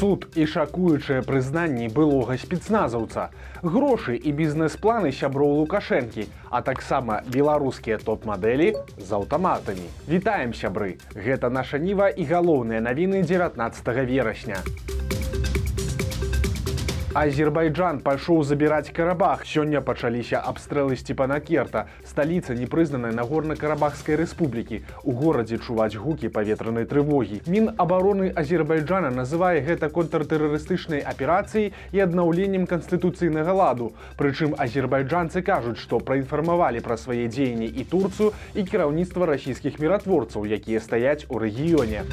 суд і шакуючыя прызнанні былога спецназаўца. Грошы і бізнес-планы сяброў лукашэнкі а таксама беларускія топ-мадэлі з аўтаматамі. Вітаем сябры! Гэта наша ніва і галоўныя навіны 19 верасня Азербайджан пайшоў забіраць карабах. Сёння пачаліся абстрэлы сцепанакерта. Сталіца непрызнаная на горна-карабахскай рэспублікі. У горадзе чуваць гукі паветранай трывогі. Мін абароны Азербайджана называе гэта контртэрарыстычнай аперацыяй і аднаўленнем канстытуцыйнага ладу. Прычым азербайджанцы кажуць, што праінфармавалі пра свае дзеянні і турцыю і кіраўніцтва расійскіх міратворцаў, якія стаяць у рэгіёне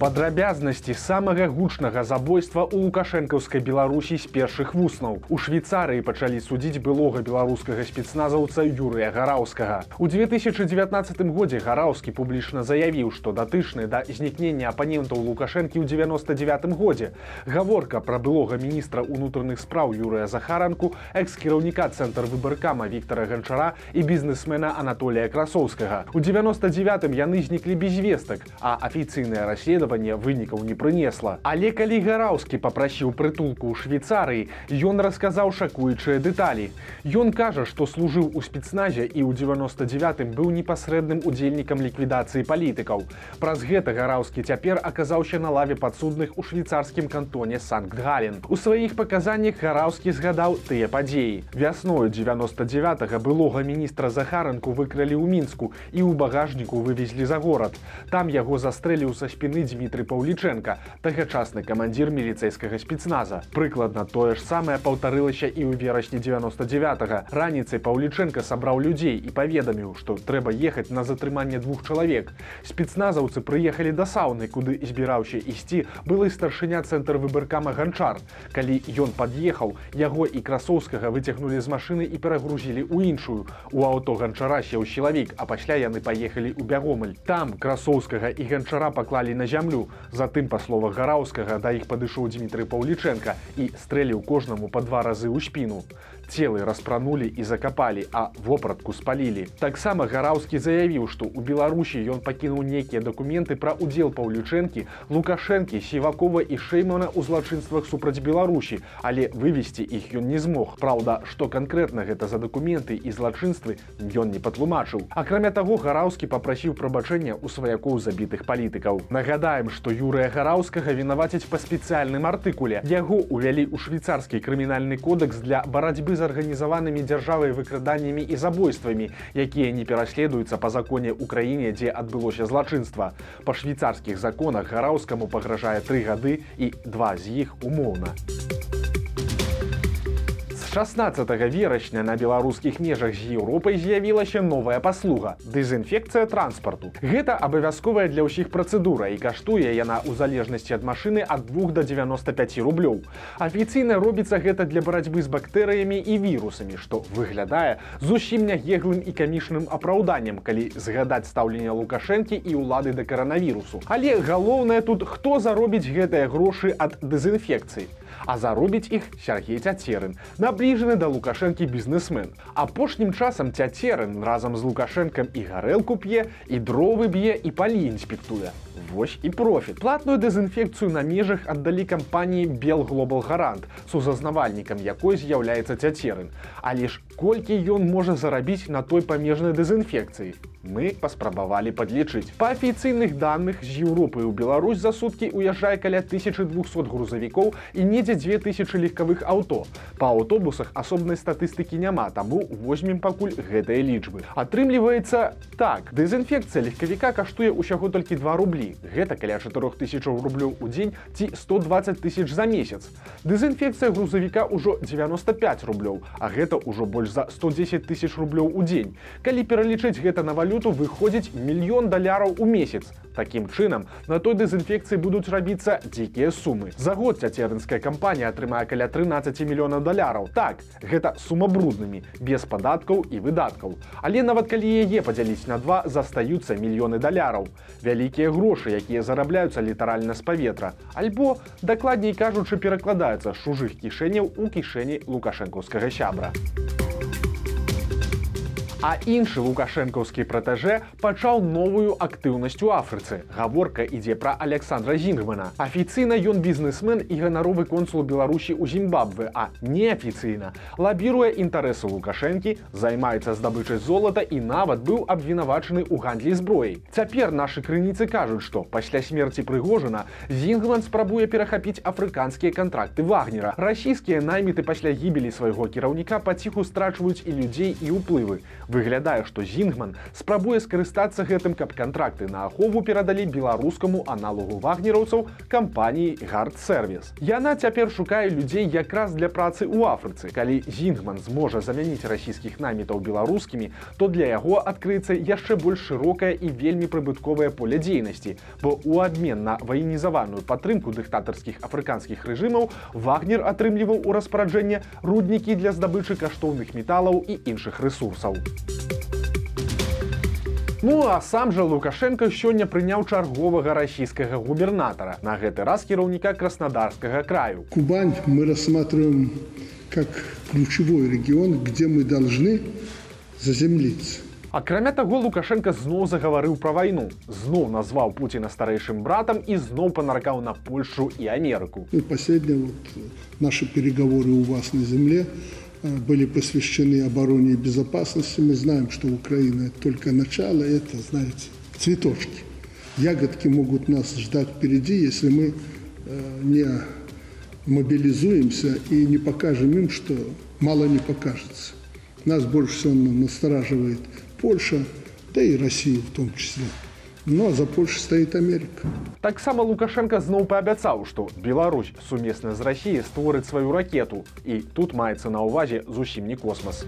падрабязнасці самага гучнага забойства ў лукашэнкаўскай беларусі з першых вуснаў. У швейцарыі пачалі судзіць былога беларускага спецназаўца юрыя гараўскага. У 2019 годзе гараўскі публічна заявіў што датычны да знікнення апанентаў лукашэнкі ў 99 годзе. Гаворка пра былога міністра унутраных спраў юрыя захаранку экс-кіраўніка цэнтр выбаркама Віктора ганчара і бізнесмена Анатолія красоўскага. У 99 яны зніклі без вестак а афіцыйнае расследаванне даследавання вынікаў не прынесла. Але калі гараўскі попрасіў прытулку ў швейцарыі, ён расказаў шакуючыя дэталі. Ён кажа, што служыў у спецназе і ў 99 быў непасрэдным удзельнікам ліквідацыі палітыкаў. Праз гэта гараўскі цяпер аказаўся на лаве падсудных у швейцарскім кантоне Санкт-Гален. У сваіх паказаннях гараўскі згадаў тыя падзеі. Вясною 99 былога міністра Захаранку выкралі ў мінску і ў багажніку вывезлі за горад. Там яго застрэліў са спіны дзве Дмітрый Паўліченко, тагачасны камандзір міліцэйскага спецназа. Прыкладна тое ж самае паўтарылася і ў верасні 99. Раніцай Паўліченко сабраў людзей і паведаміў, што трэба ехаць на затрыманне двух чалавек. Спецназаўцы прыехалі да сауны, куды збіраўся ісці былы старшыня цэнтр выбаркама ганчар. Калі ён пад'ехаў, яго і красоўскага выцягнулі з машыны і перагрузілі ў іншую. У аўто ганчара сеў сілавік, а пасля яны паехалі ў бягомаль. Там красоўскага і ганчара паклалі на зямлю зямлю. Затым па словах гараўскага да іх падышоў Дмітрый Паўліченко і стрэліў кожнаму па два разы ў спіну. Целы распранулі і закапалі, а вопратку спалілі. Таксама гараўскі заявіў, што ў Беларусі ён пакінуў нейкія дакументы пра удзел паўлючэнкі, лукашэнкі, сівакова і шэймана ў злачынствах супраць Беларусі, але вывесці іх ён не змог. Праўда, што канкрэтна гэта за дакументы і злачынствы ён не патлумачыў. Акрамя таго гараўскі папрасіў прабачэння ў сваякоў забітых палітыкаў. Нагадаем, што юрыя гараўскага вінаваціць па спецыяльным артыкуле яго увялі ў швейцарскі крымінальны кодекс для барацьбы з арганізаванымі дзяржавай выкраданнямі і забойствамі якія не пераследуюцца па законе ўкраіне дзе адбылося злачынства. Па швейцарскіх законах гараўскаму пагражае тры гады і два з іх умоўна 16 верасня на беларускіх межах з Еўропай з'явілася новая паслуга дэзінфекцыя транспарту. Гэта абавязковая для ўсіх працэдура і каштуе яна ў залежнасці ад машыны ад 2 до 95 рублёў. Афіцыйна робіцца гэта для барацьбы з бактэрыямі і вірусамі што выглядае зусім нягеглым і камішным апраўданнем калі згадаць стаўленне лукашэнкі і ўлады да каранавірусу. Але галоўнае тут хто заробіць гэтыя грошы ад дэзінфекцыі а заробіць іх Сергей цяцерын, набліжаны да лукашэнкі бізнесмен. Апошнім часам цяцерын разам з лукашэнкам і гарэлку п'е і дровы б'е і палі інспектуе. Вось і профіт. Платную дэзінфекцыю на межах аддалі кампаніі Бел Глобал Гарант, сузазнавальнікам якой з'яўляецца цяцерын. Але ж колькі ён можа зарабіць на той памежнай дэзінфекцыі? Мы паспрабавалі падлічыць. Па афіцыйных данных з Еўропы ў Беларусь за суткі уязджае каля 1200 грузавікоў і недзе 2000 легкавых аўто. Па аўтобусах асобнай статыстыкі няма таму возьмем пакуль гэтыя лічбы. Атрымліваецца так. Дэзінфекцыя легкавіка каштуе ўсяго толькі два рублі гэта каля 4000 рублёў у дзень ці 120 тысяч за месяц дэзінфекцыя грузавіка ўжо 95 рублёў а гэта ўжо больш за 110 тысяч рублёў у дзень калі пералічыць гэта на валю валюту выходзіць мільён даляраў у месяц. Такім чынам, на той дэзінфекцыі будуць рабіцца дзікія сумы. За год цяцерынская кампанія атрымае каля 13 мільёнаў даляраў. Так, гэта сума бруднымі, без падаткаў і выдаткаў. Але нават калі яе падзяліць на два застаюцца мільёны даляраў. Вялікія грошы, якія зарабляюцца літаральна з паветра. Альбо, дакладней кажучы, перакладаюцца з чужых кішэняў у кішэні лукашэнкаўскага сябра. А іншы лукашэнкаўскі пратэжэ пачаў новую актыўнасць у Афрыцы. Гаворка ідзе пра Александра Зінгмана. Афіцыйна ён бізнесмен і ганаровы консул Беларусі ў Зімбабве, а неафіцыйна лабіруе інтарэсы Лукашэнкі, займаецца здабычай золата і нават быў абвінавачаны ў гандлі зброяй. Цяпер нашы крыніцы кажуць, што пасля смерці прыгожана Зінгман спрабуе перахапіць афрыканскія кантракты вагнера. Расійскія найміты пасля гібелі свайго кіраўніка паціху страчваюць і людзей і ўплывы. Выглядае, што Зінгман спрабуе скарыстацца гэтым, каб кантракты на ахову перадалі беларускаму аналогу вагнераўцаў кампаніі гардсервіс. Яна цяпер шукае людзей якраз для працы ў Афрыцы. Калі Зінгман зможа замяніць расійскіх намітаў беларускімі, то для яго адкрыецца яшчэ больш шырокае і вельмі прыбытковае поле дзейнасці, бо у абмен на ваенізаваную падтрымку дыктатарскіх афрыканскіх рэжымаў вагнер атрымліваў у распараджэнне руднікі для здабычы каштоўных металаў і іншых рэсурсаў. Ну а сам жа Лукашенко сёння прыняў чарговага расійскага губернатара, на гэты раз кіраўніка краснодарскага краю. Кубань мы рассматриваем как ключевой регион, где мы должны заземлиться. Акрамя таго Лукашенко зноў загаварыў пра вайну, зноў назваў Пуціна старэйшым братам і зноў панаракаў на Польшу і Амерыку. И последние вот наши переговоры у вас на земле были посвящены обороне и безопасности. Мы знаем, что Украина это только начало, это, знаете, цветочки. Ягодки могут нас ждать впереди, если мы э, не мобилизуемся и не покажем им, что мало не покажется. Нас больше всего настораживает Польша, да и Россия в том числе. Ну а за Польшей стоит Америка. Таксама Лукашенко зноў паабяцаў, што Беларусь сумесна з рассіяй створыць сваю ракету і тут маецца на ўвазе зусім не космас.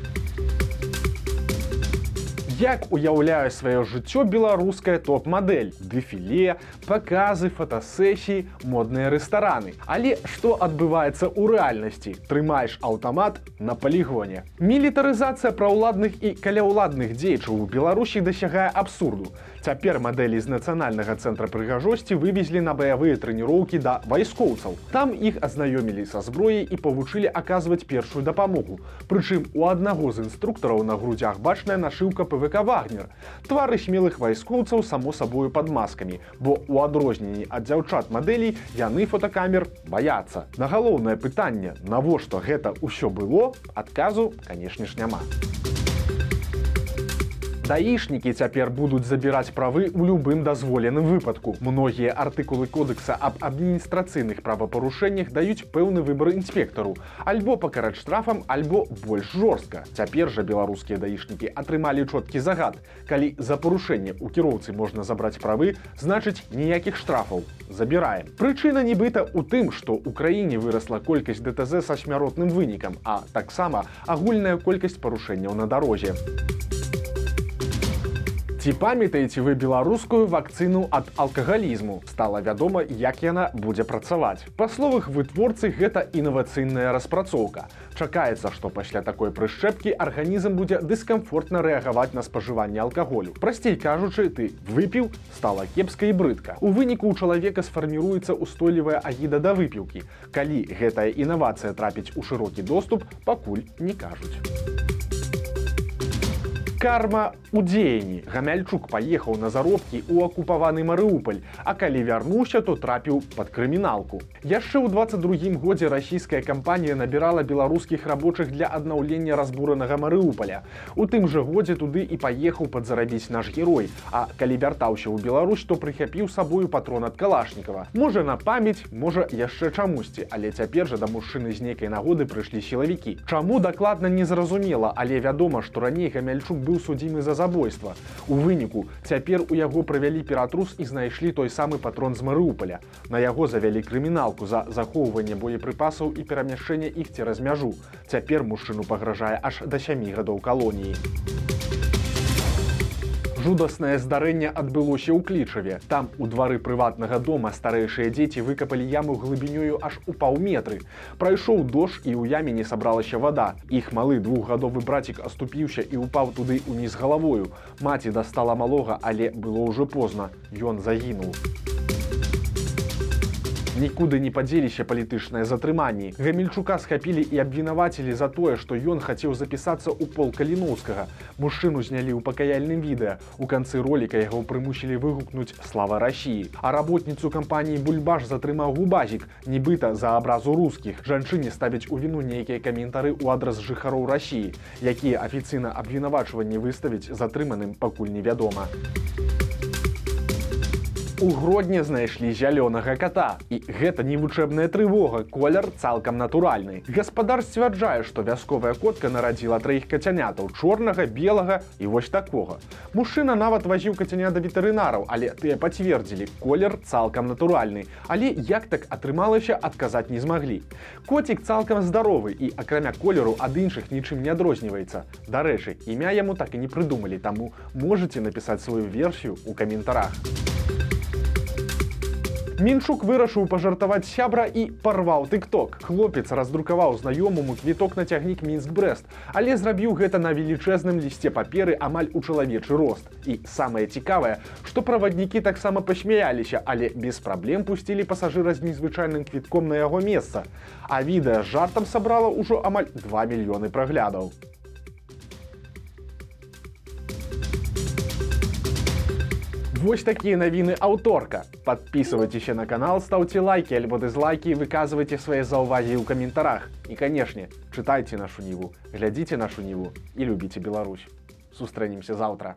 Як уяўляе сваё жыццё беларуская топ-мадэль, дэфіле, паказы, фотасесіі, модныя рэстараны. Але што адбываецца ў рэальнасці? Трымаеш аўтамат на палігоне. Мілітарызацыя праўладных і каляўладных дзейчаў у Беларусі дасягае абсурду. Цяпер мадэлі з нацыянальнага цэнтра прыгажосці вывезлі на баявыя трэніроўкі да вайскоўцаў. Там іх азнаёмілі са зброяй і павучылі аказваць першую дапамогу. Прычым у аднаго з інструктараў на грудзях бачная нашыўка ПВК Вагнер. Твары смелых вайскоўцаў само сабою пад маскамі, бо у адрозненні ад дзяўчат мадэлей яны фотокамер баяцца. На галоўнае пытанне, навошта гэта ўсё было, адказу, канешне ж няма. Даішнікі цяпер будуць забіраць правы ў любым дазволеным выпадку. Многія артыкулы кодекса аб адміністрацыйных правапарушэннях даюць пэўны выбар інспектару, альбо пакараць штрафам, альбо больш жорстка. Цяпер жа беларускія даішнікі атрымалі чоткі загад. Калі за парушэнне ў кіроўцы можна забраць правы, значыць ніякіх штрафаў забіраем. Прычына нібыта ў тым, што ў краіне вырасла колькасць ДТЗ са смяротным вынікам, а таксама агульная колькасць парушэнняў на дарозе. Ці памятаеце вы беларускую вакцыну ад алкагалізму? Стала вядома як яна будзе працаваць. Па словах вытворцы гэта інавацыйная распрацоўка. Чакаецца што пасля такой прышчэпкі арганізм будзе дыскамфортна рэагаваць на спажыванне алкаголю. Прасцей кажучы ты выпіў стала кепска і брыдка. У выніку у чалавека сфарміруецца устойлівая агіда да выпіўкі. Калі гэтая інавацыя трапіць у шырокі доступ пакуль не кажуць карма у дзеянні. Гамяльчук паехаў на заробкі ў акупаваны марыуполь а калі вярнуўся то трапіў под крыміналку. Яшчэ ў 22 годзе расійская кампанія набірала беларускіх рабочых для аднаўлення разбуранага марыуполя у тым жа годзе туды і паехаў падзарабіць наш герой. А калі вяртаўся ў Беларусь то прыхапіў сабою патрон ад калашнікова можа на памяць можа яшчэ чамусьці. Але цяпер жа да мужчыны з нейкай нагоды прыйшлі сілавікі. Чаму дакладна незразумела але вядома што раней гамяльчук быў быў судзімы за забойства. У выніку цяпер у яго правялі ператрус і знайшлі той самы патрон з Марыуполя. На яго завялі крыміналку за захоўванне боепрыпасаў і перамяшчэнне іх цераз мяжу. Цяпер мужчыну пагражае аж да сямі гадоў калоніі. Жудаснае здарэнне адбылося ў клічаве. Там у двары прыватнага дома старэйшыя дзеці выкапалі яму глыбінёю аж у паўметры. Прайшоў дождж і ў яме не сабралася вада. Іх малы двухгадовы брацік аступіўся і упаў туды ўніз галавою. Маці дастала малога, але было ўжо позна. Ён загінуў. Нікуды не падзеліся палітычныя затрыманні. Гамельчука схапілі і абвінавацілі за тое, што ён хацеў запісацца ў пол каліноўскага. Мужчыну знялі ў пакаяльным відэа. У канцы роліка яго прымусілі выгукнуць слава рассіі. А работніцу кампаніі бульбаш затрымаў губазік, нібыта за абразу рускіх. Жанчыне ставяць у віну нейкія каментары ў адрас жыхароў рассіі, якія афіцыйна абвінавачванні выставіць затрыманым пакуль невядома. У гродні знайшлі зялёнага кота і гэта не вучэбная трывога колер цалкам натуральны. Гаспадар сцвярджае што вясковая котка нарадзіла траіх кацянятаў чорнага белага і вось такога. Мужчына нават вазіў кацяня да ветэрынараў але тыя пацвердзілі колер цалкам натуральны. Але як так атрымалася адказаць не змаглі. Коцік цалкам здаровы і акрамя колеру ад іншых нічым не адрозніваецца. Дарэчы імя яму так і не прыдумалі таму можете напісаць сваю версію у каментарах Мінчук вырашыў пажартаваць сябра і парваў тык-ток. Хлопец раздрукаваў знаёмаму квіток на цягнік мінск-брэст, але зрабіў гэта на велічэзным лісце паперы амаль у чалавечы рост. І самае цікавае, што праваднікі таксама пасмяяліся, але без праблем пусцілі пасажыра з незвычайным квітком на яго месца. А відэа з жартам сабрала ўжо амаль 2 мільёны праглядаў. Вось такія навіны аўторка. Подписывайтеся на канал, ставьте лайки альбо дызлайки, выказывайте свои заўвагі ў каментарах. І канешне, чытайце нашу ніву, глядзіце нашу ніву і любіце Беларусь. Сустрэнемся заўтра.